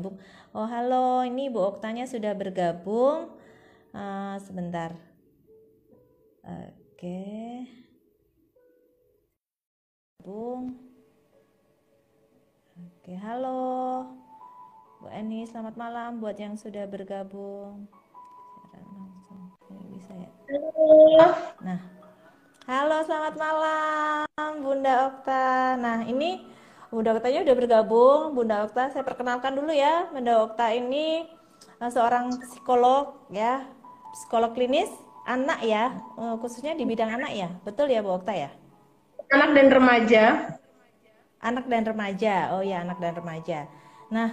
Oktanya gabung. Oh halo, ini Bu Oktanya sudah bergabung. Uh, sebentar. Oke. Okay. Bung. Oke, halo. Bu Eni, selamat malam buat yang sudah bergabung. Ini bisa ya. Halo. Nah, halo selamat malam Bunda Okta. Nah, ini Bunda Oktanya udah bergabung. Bunda Okta, saya perkenalkan dulu ya. Bunda Okta ini eh, seorang psikolog ya, psikolog klinis anak ya, eh, khususnya di bidang anak ya. Betul ya Bu Okta ya? Anak dan remaja. Anak dan remaja. Oh ya, anak dan remaja. Nah,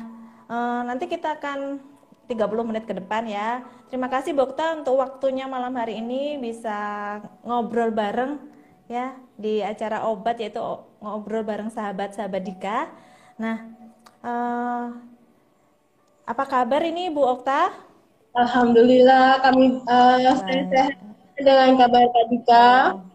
eh, nanti kita akan 30 menit ke depan ya. Terima kasih Bokta untuk waktunya malam hari ini bisa ngobrol bareng ya di acara obat yaitu ngobrol bareng sahabat-sahabat Dika. Nah, eh, apa kabar ini Bu Okta? Alhamdulillah kami uh, sehat dengan kabar Kak Dika. Oh.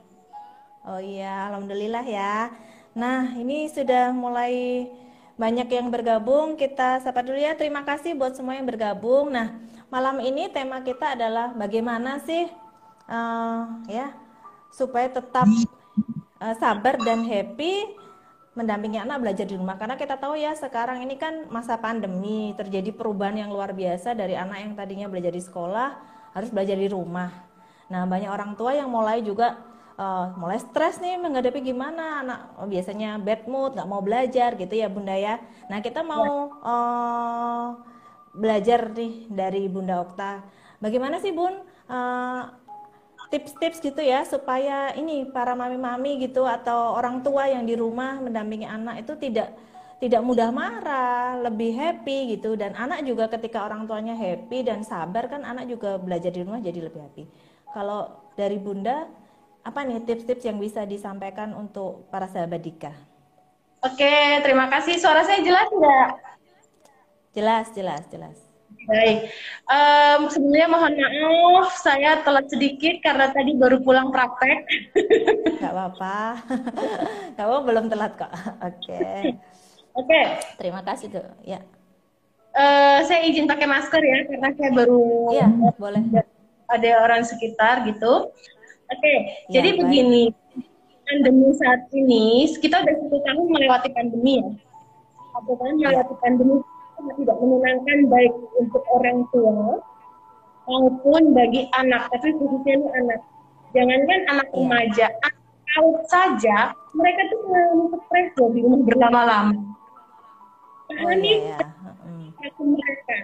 Oh iya, alhamdulillah ya. Nah, ini sudah mulai banyak yang bergabung. Kita sapa dulu ya. Terima kasih buat semua yang bergabung. Nah, malam ini tema kita adalah bagaimana sih uh, ya supaya tetap uh, sabar dan happy mendampingi anak belajar di rumah. Karena kita tahu ya sekarang ini kan masa pandemi terjadi perubahan yang luar biasa dari anak yang tadinya belajar di sekolah harus belajar di rumah. Nah, banyak orang tua yang mulai juga uh, mulai stres nih menghadapi gimana anak oh, biasanya bad mood nggak mau belajar gitu ya bunda ya. Nah kita mau uh, belajar nih dari bunda Okta. Bagaimana sih bun uh, tips-tips gitu ya supaya ini para mami-mami gitu atau orang tua yang di rumah mendampingi anak itu tidak tidak mudah marah, lebih happy gitu dan anak juga ketika orang tuanya happy dan sabar kan anak juga belajar di rumah jadi lebih happy. Kalau dari Bunda apa nih tips-tips yang bisa disampaikan untuk para sahabat Dika? Oke, terima kasih. Suara saya jelas nggak? Jelas, jelas, jelas. Baik, um, sebenarnya mohon maaf saya telat sedikit karena tadi baru pulang praktek. Gak apa-apa, kamu belum telat kok. Oke. Okay. Oke. Okay. Terima kasih tuh. Ya. Uh, saya izin pakai masker ya karena saya baru. Iya, boleh. Ada orang sekitar gitu. Oke, ya, jadi baik. begini, pandemi saat ini kita sudah satu tahun melewati pandemi ya. Satu tahun melewati pandemi tidak menyenangkan baik untuk orang tua maupun bagi anak, tapi khususnya ini anak. Jangankan anak ya. remaja, anak saja mereka tuh mengalami stres loh di rumah berlama-lama. Pahami oh, ya, ya. mereka,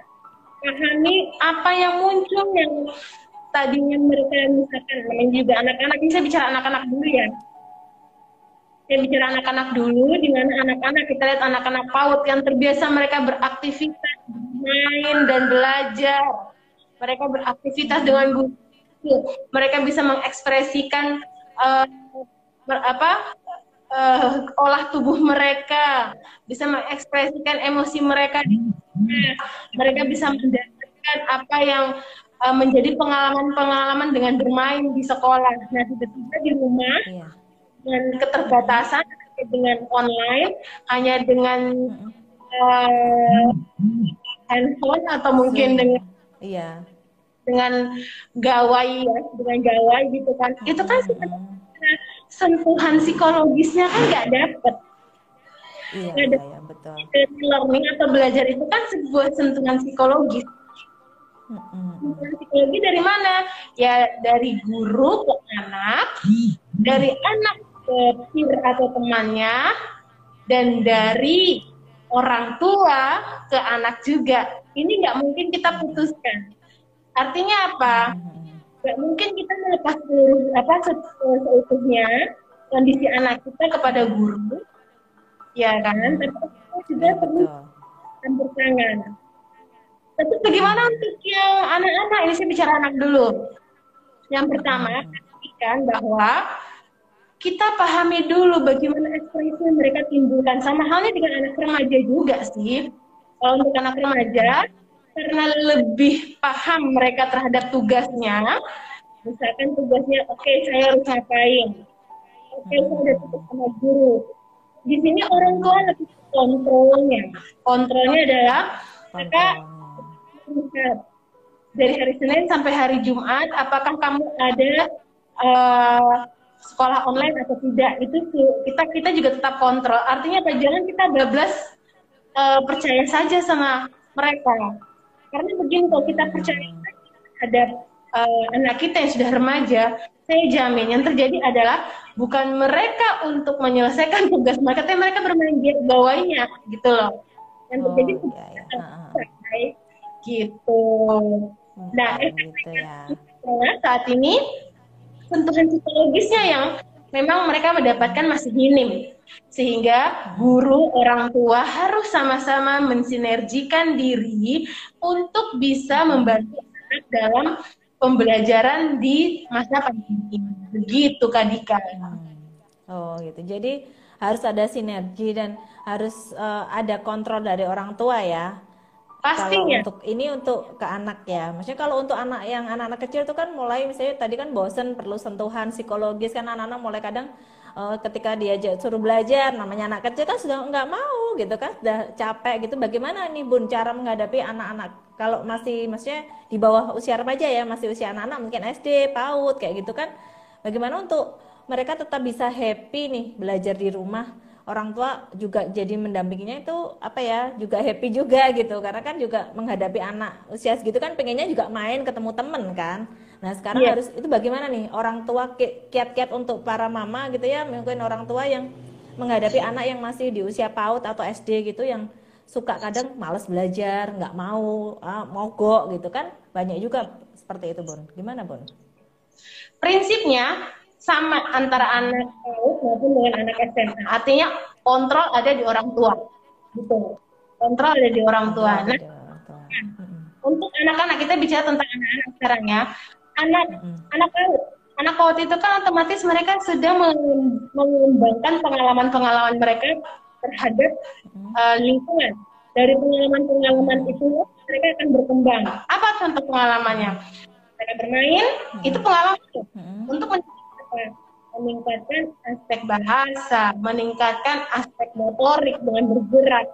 pahami apa yang muncul yang tadinya mereka misalkan namanya juga anak-anak ini saya bicara anak-anak dulu ya saya bicara anak-anak dulu di mana anak-anak kita lihat anak-anak PAUD yang terbiasa mereka beraktivitas main dan belajar mereka beraktivitas dengan guru mereka bisa mengekspresikan uh, apa uh, olah tubuh mereka bisa mengekspresikan emosi mereka mereka bisa mendapatkan apa yang uh, menjadi pengalaman-pengalaman dengan bermain di sekolah. Nah, tiba-tiba di rumah iya. Dengan keterbatasan dengan online hanya dengan uh, handphone atau mungkin iya. dengan iya. dengan gawai ya, dengan gawai gitu kan. Hmm. Itu kan sentuhan psikologisnya kan nggak dapet. Iya, iya, betul. Learning atau belajar itu kan sebuah sentuhan psikologis Psikologi dari mana? Ya dari guru ke anak, dari anak peer atau temannya, dan dari orang tua ke anak juga. Ini nggak mungkin kita putuskan. Artinya apa? Nggak mungkin kita melepas seluruh apa seutuhnya kondisi anak kita kepada guru, ya kan? Tapi kita juga perlu campur tangan tapi bagaimana untuk yang anak-anak? Ini saya bicara anak dulu. Yang pertama, pastikan bahwa kita pahami dulu bagaimana ekspresi yang mereka timbulkan. Sama halnya dengan anak remaja juga sih. Kalau untuk anak remaja, karena lebih paham mereka terhadap tugasnya, misalkan tugasnya, oke okay, saya harus ngapain, oke okay, saya ada tugas sama guru. Di sini orang tua lebih kontrolnya. Kontrolnya adalah mereka dari hari Senin sampai hari Jumat, apakah kamu ada uh, sekolah online atau tidak? Itu kita kita juga tetap kontrol. Artinya apa? Jangan kita bablas uh, percaya saja sama mereka. Karena begini kalau kita percaya terhadap uh, anak kita yang sudah remaja, saya jamin yang terjadi adalah bukan mereka untuk menyelesaikan tugas mereka, tapi mereka bermain di bawahnya gitu loh. Yang terjadi oh, iya, iya. gitu. Nah, gitu ya. saat ini sentuhan psikologisnya yang memang mereka mendapatkan masih minim. Sehingga guru orang tua harus sama-sama mensinergikan diri untuk bisa membantu anak dalam pembelajaran di masa pandemi. Begitu Kak Dika. Hmm. Oh gitu. Jadi harus ada sinergi dan harus uh, ada kontrol dari orang tua ya Pastinya. Kalau untuk ini untuk ke anak ya. Maksudnya kalau untuk anak yang anak-anak kecil itu kan mulai misalnya tadi kan bosen perlu sentuhan psikologis kan anak-anak mulai kadang uh, ketika dia suruh belajar namanya anak kecil kan sudah nggak mau gitu kan sudah capek gitu. Bagaimana nih Bun cara menghadapi anak-anak kalau masih maksudnya di bawah usia remaja ya masih usia anak-anak mungkin SD, PAUD kayak gitu kan. Bagaimana untuk mereka tetap bisa happy nih belajar di rumah orang tua juga jadi mendampinginya itu apa ya juga happy juga gitu. Karena kan juga menghadapi anak usia segitu kan pengennya juga main ketemu temen kan. Nah sekarang yeah. harus itu bagaimana nih orang tua kiat-kiat untuk para mama gitu ya mungkin orang tua yang menghadapi anak yang masih di usia PAUD atau SD gitu yang suka kadang males belajar nggak mau ah, mogok gitu kan. Banyak juga seperti itu bun. Gimana bun? Prinsipnya sama antara anak PAUD maupun dengan anak SMA. Artinya kontrol ada di orang tua. Gitu. Kontrol ada di orang tua. Nah, untuk anak-anak kita bicara tentang anak-anak sekarang ya. Anak anak PAUD. Anak PAUD itu kan otomatis mereka sedang mengembangkan pengalaman-pengalaman mereka terhadap uh, lingkungan. Dari pengalaman-pengalaman itu mereka akan berkembang. Apa contoh pengalamannya? Mereka bermain, itu pengalaman. Untuk meningkatkan aspek bahasa, meningkatkan aspek motorik dengan bergerak,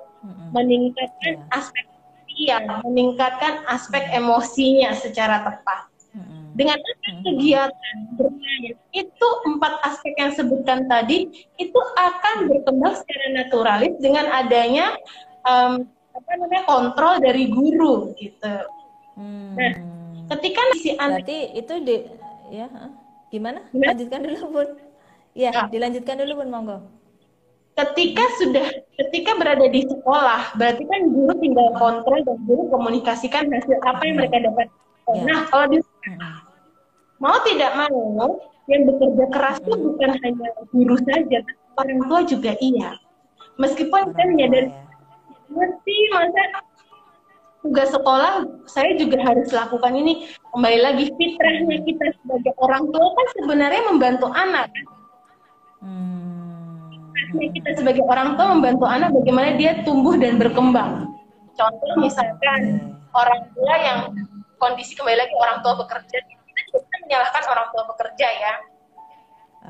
meningkatkan yeah. aspek sosial, meningkatkan aspek emosinya secara tepat. Dengan kegiatan bermain itu empat aspek yang sebutkan tadi itu akan berkembang secara naturalis dengan adanya um, apa namanya kontrol dari guru gitu. Hmm. Nah, ketika si anak berarti itu di ya Gimana? Gimana? Lanjutkan dulu, Bun. Iya, ya. dilanjutkan dulu, Bun, monggo. Ketika sudah ketika berada di sekolah, berarti kan guru tinggal kontrol dan guru komunikasikan hasil apa yang mereka dapat. Ya. Nah, kalau di mau tidak mau, yang bekerja keras itu bukan hanya guru saja, orang tua juga iya. Meskipun kan ya dari mesti masa tugas sekolah saya juga harus lakukan ini kembali lagi fitrahnya kita sebagai orang tua kan sebenarnya membantu anak hmm. kita sebagai orang tua membantu anak bagaimana dia tumbuh dan berkembang contoh misalkan orang tua yang kondisi kembali lagi orang tua bekerja kita juga menyalahkan orang tua bekerja ya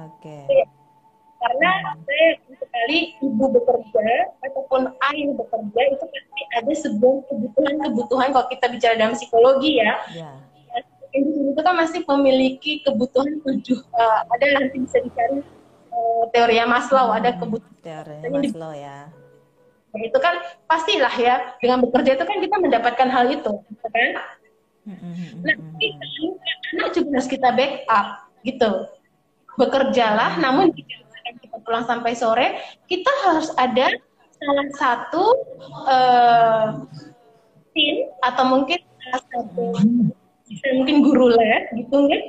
oke okay karena saya sekali ibu bekerja ataupun ayah bekerja itu pasti ada sebuah kebutuhan-kebutuhan kalau kita bicara dalam psikologi ya. Yeah. Individu itu kan masih memiliki kebutuhan tujuh. Uh, ada nanti bisa dicari uh, teori Maslow, hmm, ada kebutuhan. Teori Maslow ya. Nah, itu kan pastilah ya dengan bekerja itu kan kita mendapatkan hal itu, gitu kan? Hmm, hmm, nah, kita, anak juga harus kita backup gitu. Bekerjalah, namun jika kita pulang sampai sore, kita harus ada salah satu uh, tim atau mungkin salah satu mungkin guru les gitu kan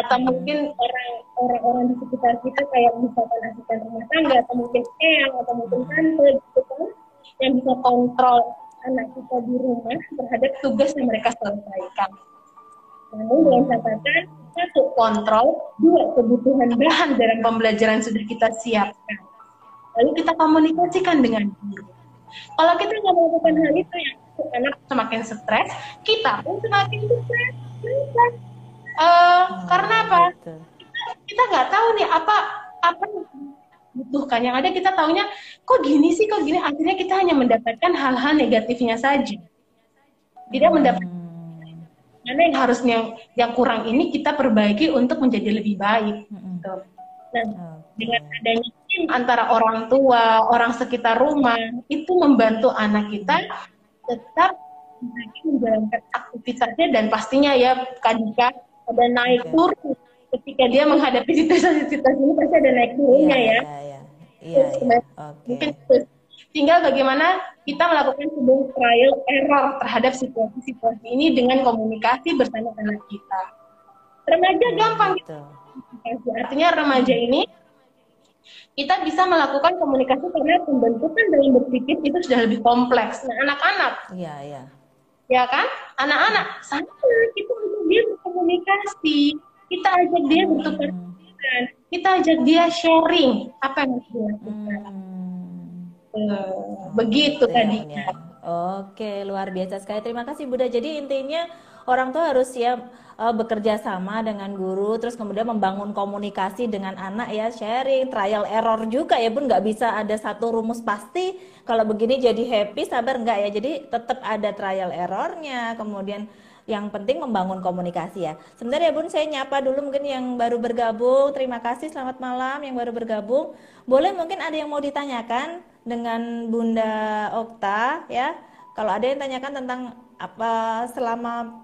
atau mungkin orang orang di sekitar kita kayak misalkan asisten rumah tangga atau mungkin eyang atau mungkin tante gitu kan yang bisa kontrol anak kita di rumah terhadap tugas yang mereka selesaikan. Namun dengan catatan satu kontrol, dua kebutuhan bahan dalam pembelajaran sudah kita siapkan. Lalu kita komunikasikan dengan guru. Kalau kita nggak melakukan hal itu yang anak semakin stres, kita pun semakin stres. Uh, karena apa? Kita nggak tahu nih apa apa butuhkan. Yang ada kita taunya kok gini sih, kok gini. Akhirnya kita hanya mendapatkan hal-hal negatifnya saja. Tidak mendapatkan hmm. mana yang harusnya yang kurang ini kita perbaiki untuk menjadi lebih baik. Gitu. Nah, dengan adanya tim antara orang tua, orang sekitar rumah itu membantu anak kita tetap menjalankan aktivitasnya dan pastinya ya ketika ada naik turun ketika dia menghadapi situasi-situasi ini pasti ada naik turunnya iya, ya. Iya, iya. Iya, iya. Okay. Mungkin tinggal bagaimana kita melakukan sebuah trial error terhadap situasi-situasi ini dengan komunikasi bersama anak kita. Remaja hmm, gampang gitu. Artinya remaja ini kita bisa melakukan komunikasi karena pembentukan dalam berpikir itu sudah lebih kompleks. Nah, anak-anak. Iya, iya. Ya kan? Anak-anak sama kita untuk dia berkomunikasi, kita ajak dia hmm. bertukar pikiran, kita ajak dia sharing apa yang harus dilakukan. Hmm. Uh, begitu tadi. Oke, luar biasa sekali. Terima kasih Bunda. Jadi intinya orang tua harus uh, bekerja sama dengan guru, terus kemudian membangun komunikasi dengan anak ya, sharing, trial error juga ya Bun, nggak bisa ada satu rumus pasti. Kalau begini jadi happy, sabar nggak ya? Jadi tetap ada trial errornya, kemudian yang penting membangun komunikasi ya. Sebentar ya Bun, saya nyapa dulu mungkin yang baru bergabung. Terima kasih, selamat malam yang baru bergabung. Boleh mungkin ada yang mau ditanyakan dengan Bunda Okta ya. Kalau ada yang tanyakan tentang apa selama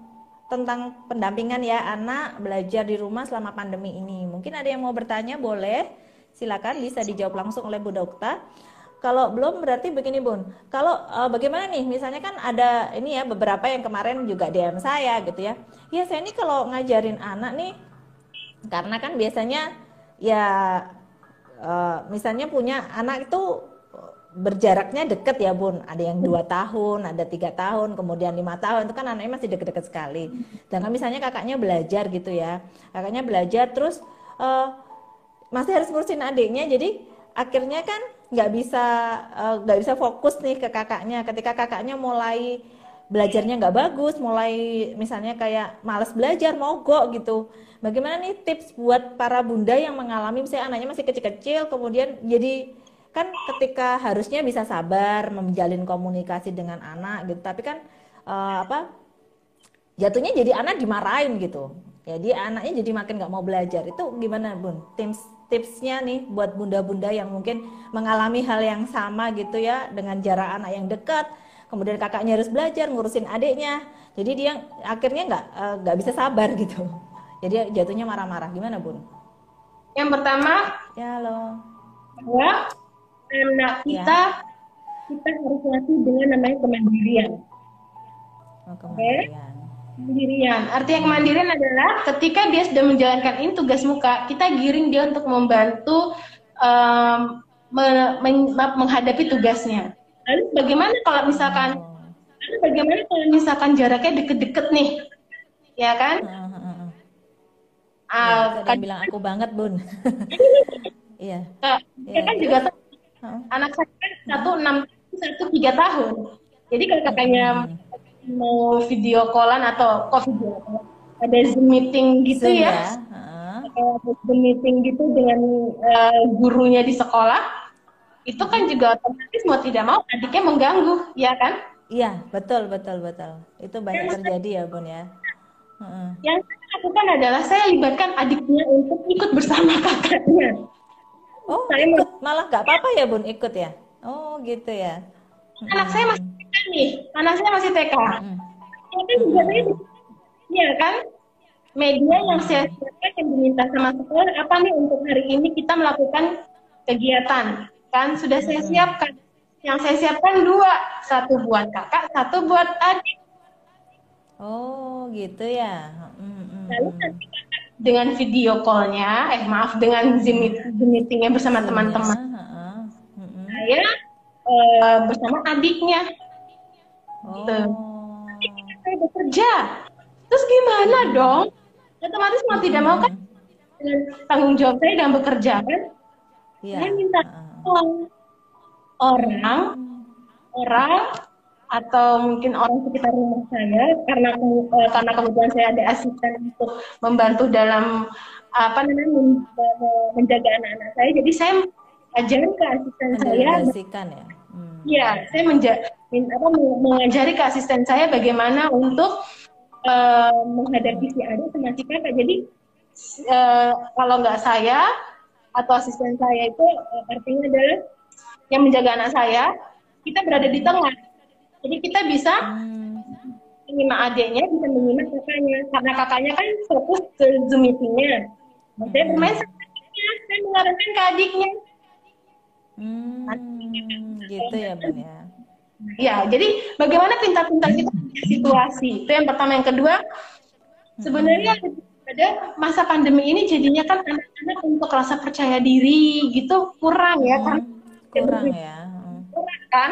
tentang pendampingan ya anak belajar di rumah selama pandemi ini. Mungkin ada yang mau bertanya, boleh. Silakan bisa dijawab langsung oleh Bunda Okta. Kalau belum berarti begini Bun. Kalau uh, bagaimana nih? Misalnya kan ada ini ya beberapa yang kemarin juga DM saya gitu ya. Ya saya ini kalau ngajarin anak nih karena kan biasanya ya uh, misalnya punya anak itu berjaraknya deket ya bun. Ada yang dua tahun ada tiga tahun kemudian lima tahun. Itu kan anaknya masih deket-deket sekali. Dan kan misalnya kakaknya belajar gitu ya kakaknya belajar terus uh, masih harus ngurusin adiknya. Jadi akhirnya kan nggak bisa eh, nggak uh, bisa fokus nih ke kakaknya. Ketika kakaknya mulai belajarnya nggak bagus mulai misalnya kayak males belajar mogok gitu. Bagaimana nih tips buat para bunda yang mengalami misalnya anaknya masih kecil-kecil kemudian jadi kan ketika harusnya bisa sabar menjalin komunikasi dengan anak gitu tapi kan uh, apa jatuhnya jadi anak dimarahin gitu. Jadi anaknya jadi makin nggak mau belajar. Itu gimana bun? Tips tipsnya nih buat bunda-bunda yang mungkin mengalami hal yang sama gitu ya dengan jarak anak yang dekat. Kemudian kakaknya harus belajar ngurusin adiknya. Jadi dia akhirnya nggak eh, nggak uh, bisa sabar gitu. Jadi jatuhnya marah-marah. Gimana bun? Yang pertama ya lo bahwa anak ya. kita ya. kita harus latih dengan namanya kemandirian oh, kemandirian okay? Kemandirian. Artinya kemandirian adalah ketika dia sudah menjalankan ini tugas muka, kita giring dia untuk membantu um, me men menghadapi tugasnya. Lalu bagaimana kalau misalkan, lalu bagaimana kalau misalkan jaraknya deket-deket nih, ya kan? Uh, ya, kan bilang aku banget bun. iya. Uh, ya, kan ya. juga uh. anak saya kan satu enam satu tiga tahun. Jadi kalau kakaknya hmm mau video callan atau kok video call ada zoom meeting gitu Zoom, ya, ya. Uh. zoom meeting gitu dengan uh, gurunya di sekolah itu kan juga otomatis mau tidak mau adiknya mengganggu ya kan iya betul betul betul itu banyak yang terjadi ya bun ya uh. yang saya lakukan adalah saya libatkan adiknya untuk ikut bersama kakaknya oh saya ikut. Malah nggak apa-apa ya bun ikut ya? Oh gitu ya. Anak saya masih nih, anak saya masih TK. Hmm. Itu juga saya, ya kan, media yang saya siapkan yang diminta sama sekolah apa nih untuk hari ini kita melakukan kegiatan? Kan sudah saya siapkan. Yang saya siapkan dua. Satu buat kakak satu buat adik. Oh gitu ya. Mm-hmm. lalu nanti dengan video callnya eh maaf dengan zoom meetingnya bersama teman-teman mm-hmm. saya uh, bersama adiknya Gitu. Oh. Gitu. saya bekerja. Terus gimana hmm. dong? Otomatis mau tidak mau kan dengan tanggung jawab saya dalam bekerja kan? Yeah. Saya minta tolong orang, hmm. orang atau mungkin orang sekitar rumah saya karena uh, karena kemudian saya ada asisten untuk membantu dalam apa namanya menjaga anak-anak saya. Jadi saya ajaran ke asisten saya. Ya. Hmm. Ya, saya menja apa, mengajari ke asisten saya bagaimana untuk uh, menghadapi si adik sama si kakak. Jadi uh, kalau nggak saya atau asisten saya itu uh, artinya adalah yang menjaga anak saya, kita berada di tengah. Jadi kita bisa hmm. menyimak adiknya, bisa menyimak kakaknya. Karena kakaknya kan fokus ke Zoom meetingnya. Nah, saya bermain sama adiknya, saya mengarahkan ke adiknya. Hmm, gitu ya Bun ya. Ya, jadi bagaimana pintar-pintar kita situasi. Itu yang pertama. Yang kedua, sebenarnya pada masa pandemi ini jadinya kan anak-anak untuk rasa percaya diri gitu kurang ya kan kurang ya kurang kan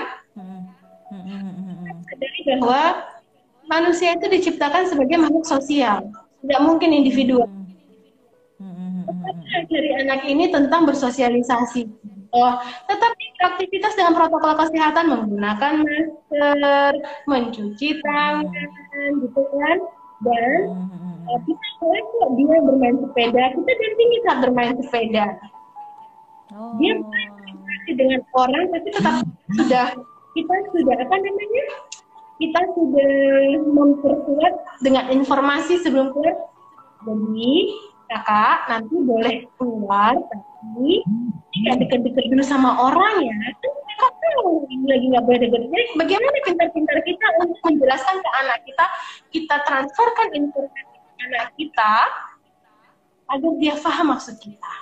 bahwa manusia itu diciptakan sebagai makhluk sosial. Tidak mungkin individual dari anak ini tentang bersosialisasi. Oh tetapi aktivitas dengan protokol kesehatan menggunakan masker mencuci tangan gitu kan? Dan uh, kita boleh kok dia bermain sepeda. Kita dampingi saat bermain sepeda. Oh. dia berinteraksi dengan orang tapi tetap sudah kita sudah apa namanya kita sudah memperkuat dengan informasi sebelum keluar. Jadi kakak nanti boleh keluar tapi tidak dekat-dekat dulu sama orang ya. Kok tahu lagi nggak boleh dekat jadi bagaimana pintar-pintar kita untuk menjelaskan ke anak kita? Kita transferkan informasi ke anak kita agar dia paham maksud kita.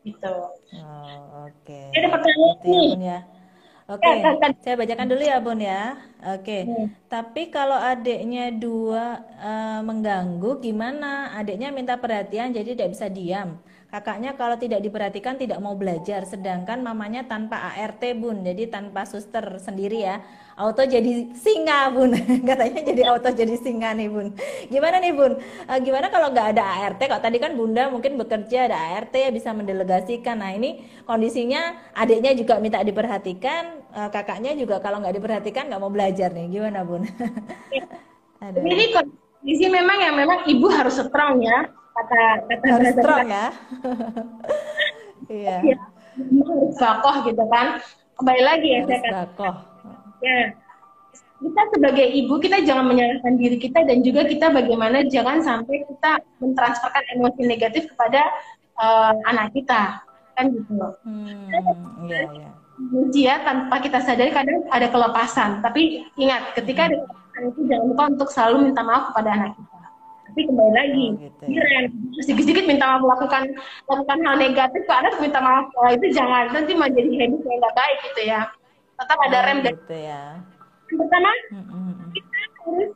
Gitu. Oh, oke. Okay. ada pertanyaan nih. Ya. Oke, okay. Ya, saya bacakan dulu ya Bun ya. Oke, okay. hmm. tapi kalau adiknya dua uh, mengganggu, gimana? Adiknya minta perhatian, jadi tidak bisa diam. Kakaknya kalau tidak diperhatikan tidak mau belajar, sedangkan mamanya tanpa ART bun, jadi tanpa suster sendiri ya. Auto jadi singa bun, katanya jadi auto jadi singa nih bun. Gimana nih bun? E, gimana kalau nggak ada ART? Kalau tadi kan bunda mungkin bekerja ada ART ya bisa mendelegasikan. Nah ini kondisinya adiknya juga minta diperhatikan, e, kakaknya juga kalau nggak diperhatikan nggak mau belajar nih. Gimana bun? Jadi kondisi memang yang memang ibu harus strong ya kata kata harus strong ya iya ya, harus gitu kan kembali lagi ya saya bakoh ya. Kita sebagai ibu kita jangan menyalahkan diri kita dan juga kita bagaimana jangan sampai kita mentransferkan emosi negatif kepada uh, anak kita. Kan gitu loh. Hmm, iya, iya. Manusia tanpa kita sadari kadang ada kelepasan. Tapi ingat ketika ada kelepasan itu jangan lupa untuk selalu minta maaf kepada anak kita. Tapi kembali lagi oh, gitu. Ya. sedikit-sedikit minta maaf melakukan melakukan hal negatif ke anak minta maaf oh, itu jangan. Nanti menjadi habit yang nggak baik gitu ya tetap ada oh, rem dan gitu ya. yang pertama kita harus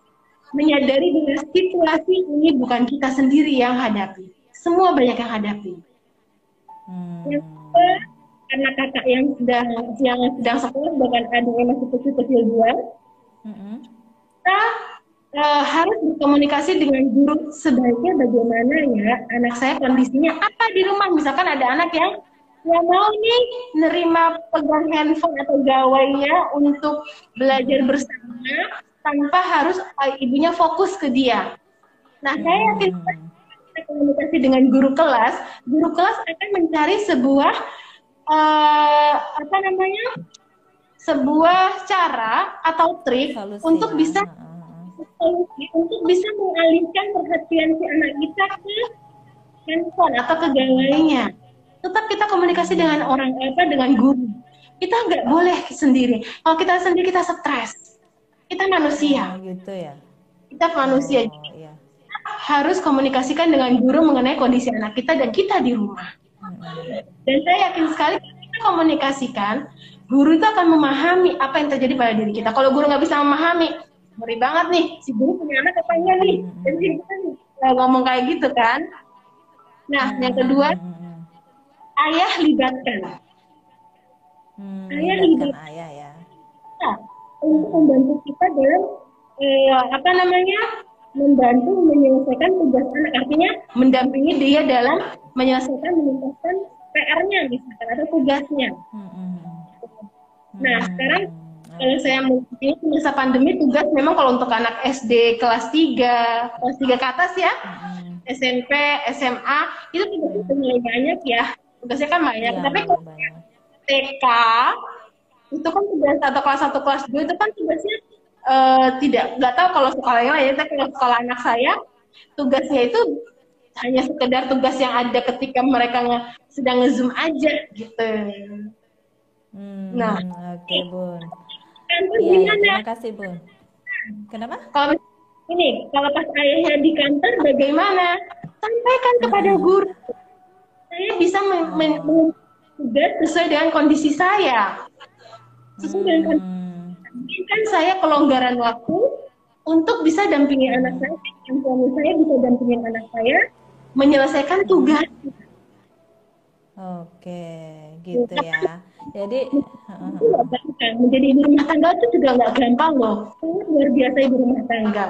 menyadari bahwa situasi ini bukan kita sendiri yang hadapi semua banyak yang hadapi hmm. yang kedua karena kakak yang sedang yang sedang sekolah bahkan ada yang masih kecil-kecil hmm. kita uh, harus berkomunikasi dengan guru sebaiknya bagaimana ya anak saya kondisinya apa di rumah misalkan ada anak yang yang mau nih nerima pegang handphone atau gawainya untuk belajar bersama tanpa harus uh, ibunya fokus ke dia. Nah, saya yakin kita komunikasi dengan guru kelas, guru kelas akan mencari sebuah uh, apa namanya sebuah cara atau trik Solusi, untuk bisa untuk bisa mengalihkan perhatian si anak kita ke handphone atau ke gawainya. Tetap kita komunikasi dengan orang apa dengan guru. Kita nggak boleh sendiri. Kalau kita sendiri kita stres. Kita manusia. Oh, gitu ya. Kita manusia. Oh, iya. Harus komunikasikan dengan guru mengenai kondisi anak kita dan kita di rumah. Dan saya yakin sekali kita komunikasikan, guru itu akan memahami apa yang terjadi pada diri kita. Kalau guru nggak bisa memahami, ngeri banget nih si guru punya anak apa enggak nih jadi kita ngomong kayak gitu kan nah yang kedua ayah libatkan hmm, ayah libatkan ayah ya nah, untuk membantu kita dalam eh, apa namanya membantu menyelesaikan tugas anak artinya mendampingi dia dalam menyelesaikan menuntaskan PR-nya misalkan atau tugasnya. Hmm, hmm, hmm. Nah sekarang kalau saya mungkin masa pandemi tugas memang kalau untuk anak SD kelas 3, kelas 3 ke atas ya, hmm. SMP, SMA, itu tugasnya mulai banyak ya. Tugasnya kan banyak. Ya, Tapi kalau TK itu kan tugas atau kelas satu kelas dua itu kan tugasnya uh, tidak nggak tahu kalau sekolah yang lain tapi kalau sekolah anak saya tugasnya itu hanya sekedar tugas yang ada ketika mereka nge, sedang ngezoom aja gitu. Hmm, nah, oke okay, bun. Iya, ya, terima kasih bun. Kenapa? Kalau ini kalau pas ayahnya di kantor bagaimana? Sampaikan kepada hmm. guru. Saya bisa men tugas sesuai dengan kondisi saya. Sesuai hmm. dengan kondisi kan saya kelonggaran waktu untuk bisa dampingi anak saya, dan suami saya bisa dampingi anak saya menyelesaikan tugas. Oke, gitu ya. Jadi menjadi ibu rumah tangga itu juga nggak gampang loh. Luar biasa ibu rumah tangga.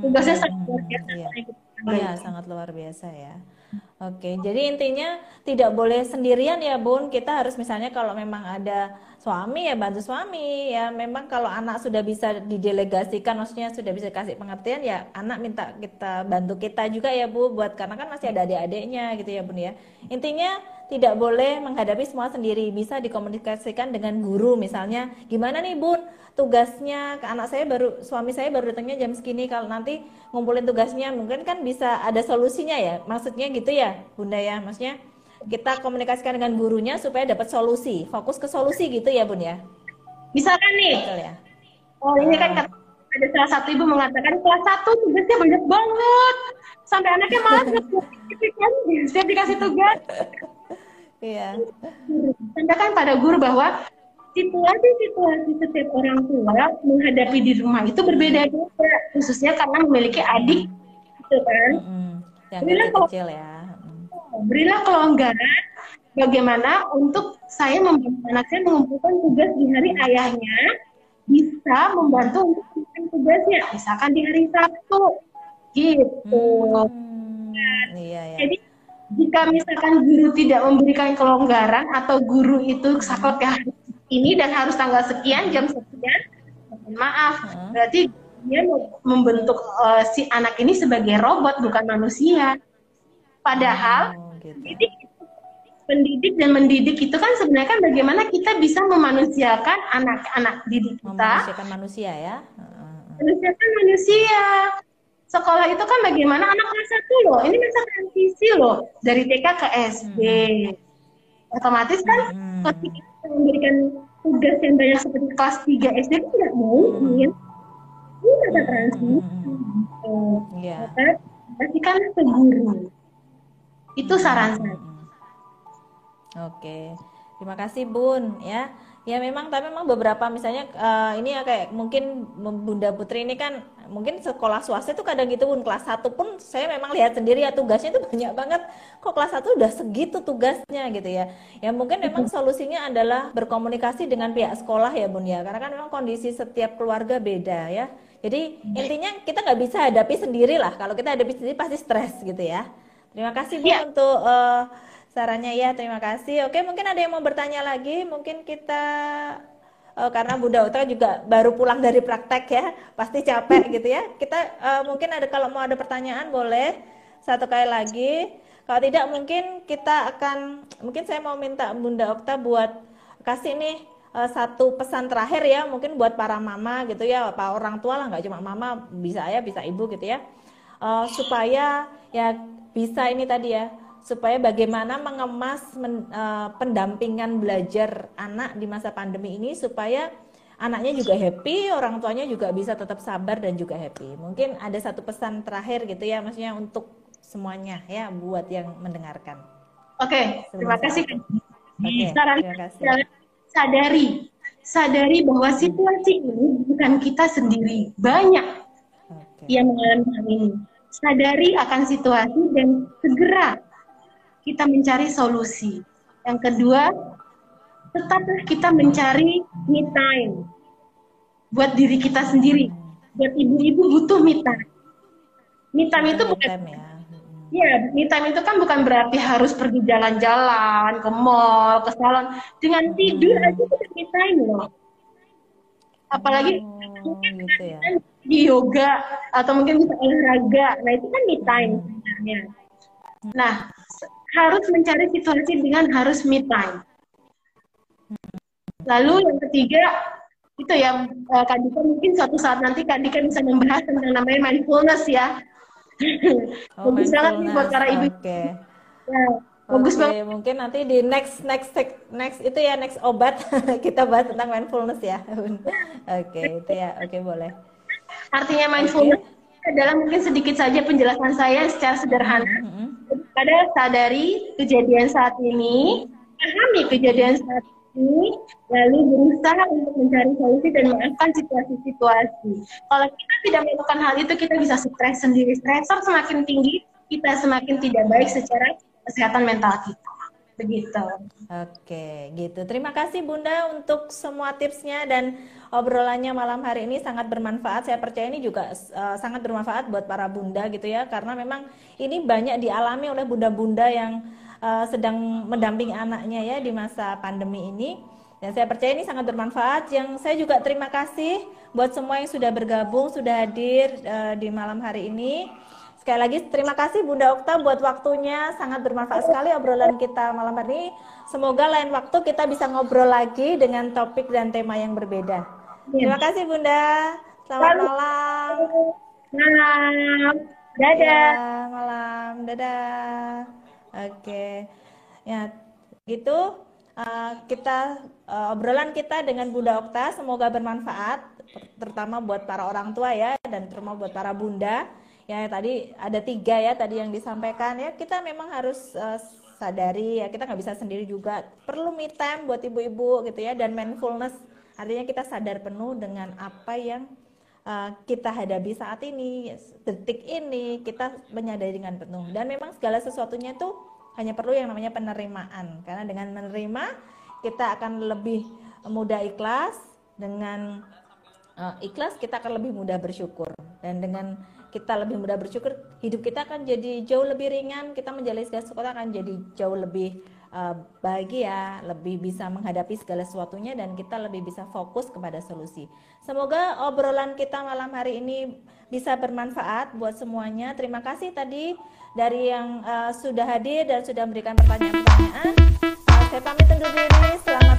Tugasnya hmm, sangat luar biasa. Iya. Iya, sangat luar biasa ya. Oke, jadi intinya tidak boleh sendirian ya Bun. Kita harus misalnya kalau memang ada suami ya bantu suami ya. Memang kalau anak sudah bisa didelegasikan, maksudnya sudah bisa kasih pengertian ya anak minta kita bantu kita juga ya Bu buat karena kan masih ada adik-adiknya gitu ya Bun ya. Intinya tidak boleh menghadapi semua sendiri. Bisa dikomunikasikan dengan guru misalnya. Gimana nih Bun? Tugasnya ke anak saya baru suami saya baru datangnya jam segini kalau nanti ngumpulin tugasnya mungkin kan bisa ada solusinya ya. Maksudnya gitu ya, Bunda ya. Maksudnya kita komunikasikan dengan gurunya supaya dapat solusi. Fokus ke solusi gitu ya, Bun ya. Misalkan nih. Betul ya. Oh, ini kan ada salah satu ibu mengatakan kelas satu tugasnya banyak banget sampai anaknya malas setiap dikasih tugas Iya. Sampaikan pada guru bahwa situasi-situasi setiap orang tua menghadapi di rumah itu berbeda-beda, khususnya karena memiliki adik, gitu kan? Mm-hmm. Yang berilah kecil, ya. Berilah kelonggaran bagaimana untuk saya membantu anak saya mengumpulkan tugas di hari ayahnya bisa membantu untuk mengumpulkan tugasnya, misalkan di hari Sabtu, gitu. Hmm, iya, iya. Jadi jika misalkan guru tidak memberikan kelonggaran atau guru itu sakleknya ini dan harus tanggal sekian jam sekian maaf. Hmm. berarti dia membentuk uh, si anak ini sebagai robot bukan manusia. Padahal oh, gitu. pendidik pendidik dan mendidik itu kan sebenarnya kan bagaimana kita bisa memanusiakan anak-anak didik kita. Memanusiakan manusia ya? Memanusiakan manusia sekolah itu kan bagaimana anak kelas satu loh ini masa transisi loh dari TK ke SD hmm. otomatis kan hmm. ketika kita memberikan tugas yang banyak seperti kelas 3 SD itu tidak mungkin hmm. ini masa transisi hmm. oh, yeah. maka pastikan ke guru itu saran saya hmm. oke okay. terima kasih Bun ya Ya memang, tapi memang beberapa misalnya uh, ini ya kayak mungkin Bunda Putri ini kan mungkin sekolah swasta itu kadang gitu pun kelas satu pun saya memang lihat sendiri ya tugasnya itu banyak banget. Kok kelas satu udah segitu tugasnya gitu ya. Ya mungkin memang solusinya adalah berkomunikasi dengan pihak sekolah ya Bun ya. Karena kan memang kondisi setiap keluarga beda ya. Jadi intinya kita nggak bisa hadapi sendiri lah. Kalau kita hadapi sendiri pasti stres gitu ya. Terima kasih Bu ya. untuk uh, sarannya ya terima kasih. Oke mungkin ada yang mau bertanya lagi? Mungkin kita uh, karena Bunda Utra juga baru pulang dari praktek ya pasti capek gitu ya. Kita uh, mungkin ada kalau mau ada pertanyaan boleh satu kali lagi. Kalau tidak mungkin kita akan mungkin saya mau minta Bunda Okta buat kasih nih uh, satu pesan terakhir ya mungkin buat para mama gitu ya para orang tua lah nggak cuma mama bisa ya bisa ibu gitu ya. Uh, supaya ya bisa ini tadi ya supaya bagaimana mengemas men, uh, pendampingan belajar anak di masa pandemi ini supaya anaknya juga happy, orang tuanya juga bisa tetap sabar dan juga happy. Mungkin ada satu pesan terakhir gitu ya, maksudnya untuk semuanya ya buat yang mendengarkan. Oke, okay, terima kasih. Okay, terima kasih. Sadari, sadari bahwa situasi ini bukan kita sendiri, banyak okay. yang mengalami hal ini. Sadari akan situasi dan segera kita mencari solusi. Yang kedua, tetaplah kita mencari me time buat diri kita sendiri. Buat ibu-ibu butuh me time. Me time itu bukan ya. Ya, me time itu kan bukan berarti harus pergi jalan-jalan ke mall, ke salon. Dengan tidur aja itu me time loh. Apalagi oh, gitu ya. di yoga atau mungkin bisa olahraga. Nah, itu kan me time sebenarnya. Nah, harus mencari situasi dengan harus me time. Lalu yang ketiga itu ya uh, Kak Dika mungkin suatu saat nanti Kak Dika bisa membahas tentang namanya mindfulness ya. Oh, Bagus banget nih buat para ibu. Oke. Okay. Ya, bagus okay, banget. Mungkin nanti di next next next itu ya next obat kita bahas tentang mindfulness ya. Oke, okay, itu ya. Oke, okay, boleh. Artinya mindfulness okay. adalah mungkin sedikit saja penjelasan saya secara sederhana. Mm -hmm. Pada sadari kejadian saat ini, pahami kejadian saat ini, lalu berusaha untuk mencari solusi dan memaafkan situasi-situasi. Kalau kita tidak melakukan hal itu, kita bisa stres sendiri. Stresor semakin tinggi, kita semakin tidak baik secara kesehatan mental kita. Begitu. Oke, gitu. Terima kasih Bunda untuk semua tipsnya dan obrolannya malam hari ini sangat bermanfaat. Saya percaya ini juga uh, sangat bermanfaat buat para bunda gitu ya, karena memang ini banyak dialami oleh bunda-bunda yang uh, sedang mendampingi anaknya ya di masa pandemi ini. Dan saya percaya ini sangat bermanfaat. Yang saya juga terima kasih buat semua yang sudah bergabung, sudah hadir uh, di malam hari ini. Sekali lagi terima kasih Bunda Okta buat waktunya sangat bermanfaat sekali obrolan kita malam hari ini. Semoga lain waktu kita bisa ngobrol lagi dengan topik dan tema yang berbeda. Ya. Terima kasih Bunda. Selamat malam. Malam. Dadah. Ya, malam. Dadah. Oke. Ya, gitu uh, kita uh, obrolan kita dengan Bunda Okta semoga bermanfaat terutama buat para orang tua ya dan terutama buat para bunda ya tadi ada tiga ya tadi yang disampaikan. Ya kita memang harus uh, sadari ya kita nggak bisa sendiri juga. Perlu me time buat ibu-ibu gitu ya dan mindfulness. Artinya kita sadar penuh dengan apa yang uh, kita hadapi saat ini detik ini kita menyadari dengan penuh. Dan memang segala sesuatunya itu hanya perlu yang namanya penerimaan. Karena dengan menerima kita akan lebih mudah ikhlas. Dengan uh, ikhlas kita akan lebih mudah bersyukur. Dan dengan kita lebih mudah bersyukur, hidup kita akan jadi jauh lebih ringan, kita menjalani segala sesuatu akan jadi jauh lebih uh, bahagia, lebih bisa menghadapi segala sesuatunya dan kita lebih bisa fokus kepada solusi. Semoga obrolan kita malam hari ini bisa bermanfaat buat semuanya. Terima kasih tadi dari yang uh, sudah hadir dan sudah memberikan pertanyaan-pertanyaan. Uh, saya pamit undur diri. Selamat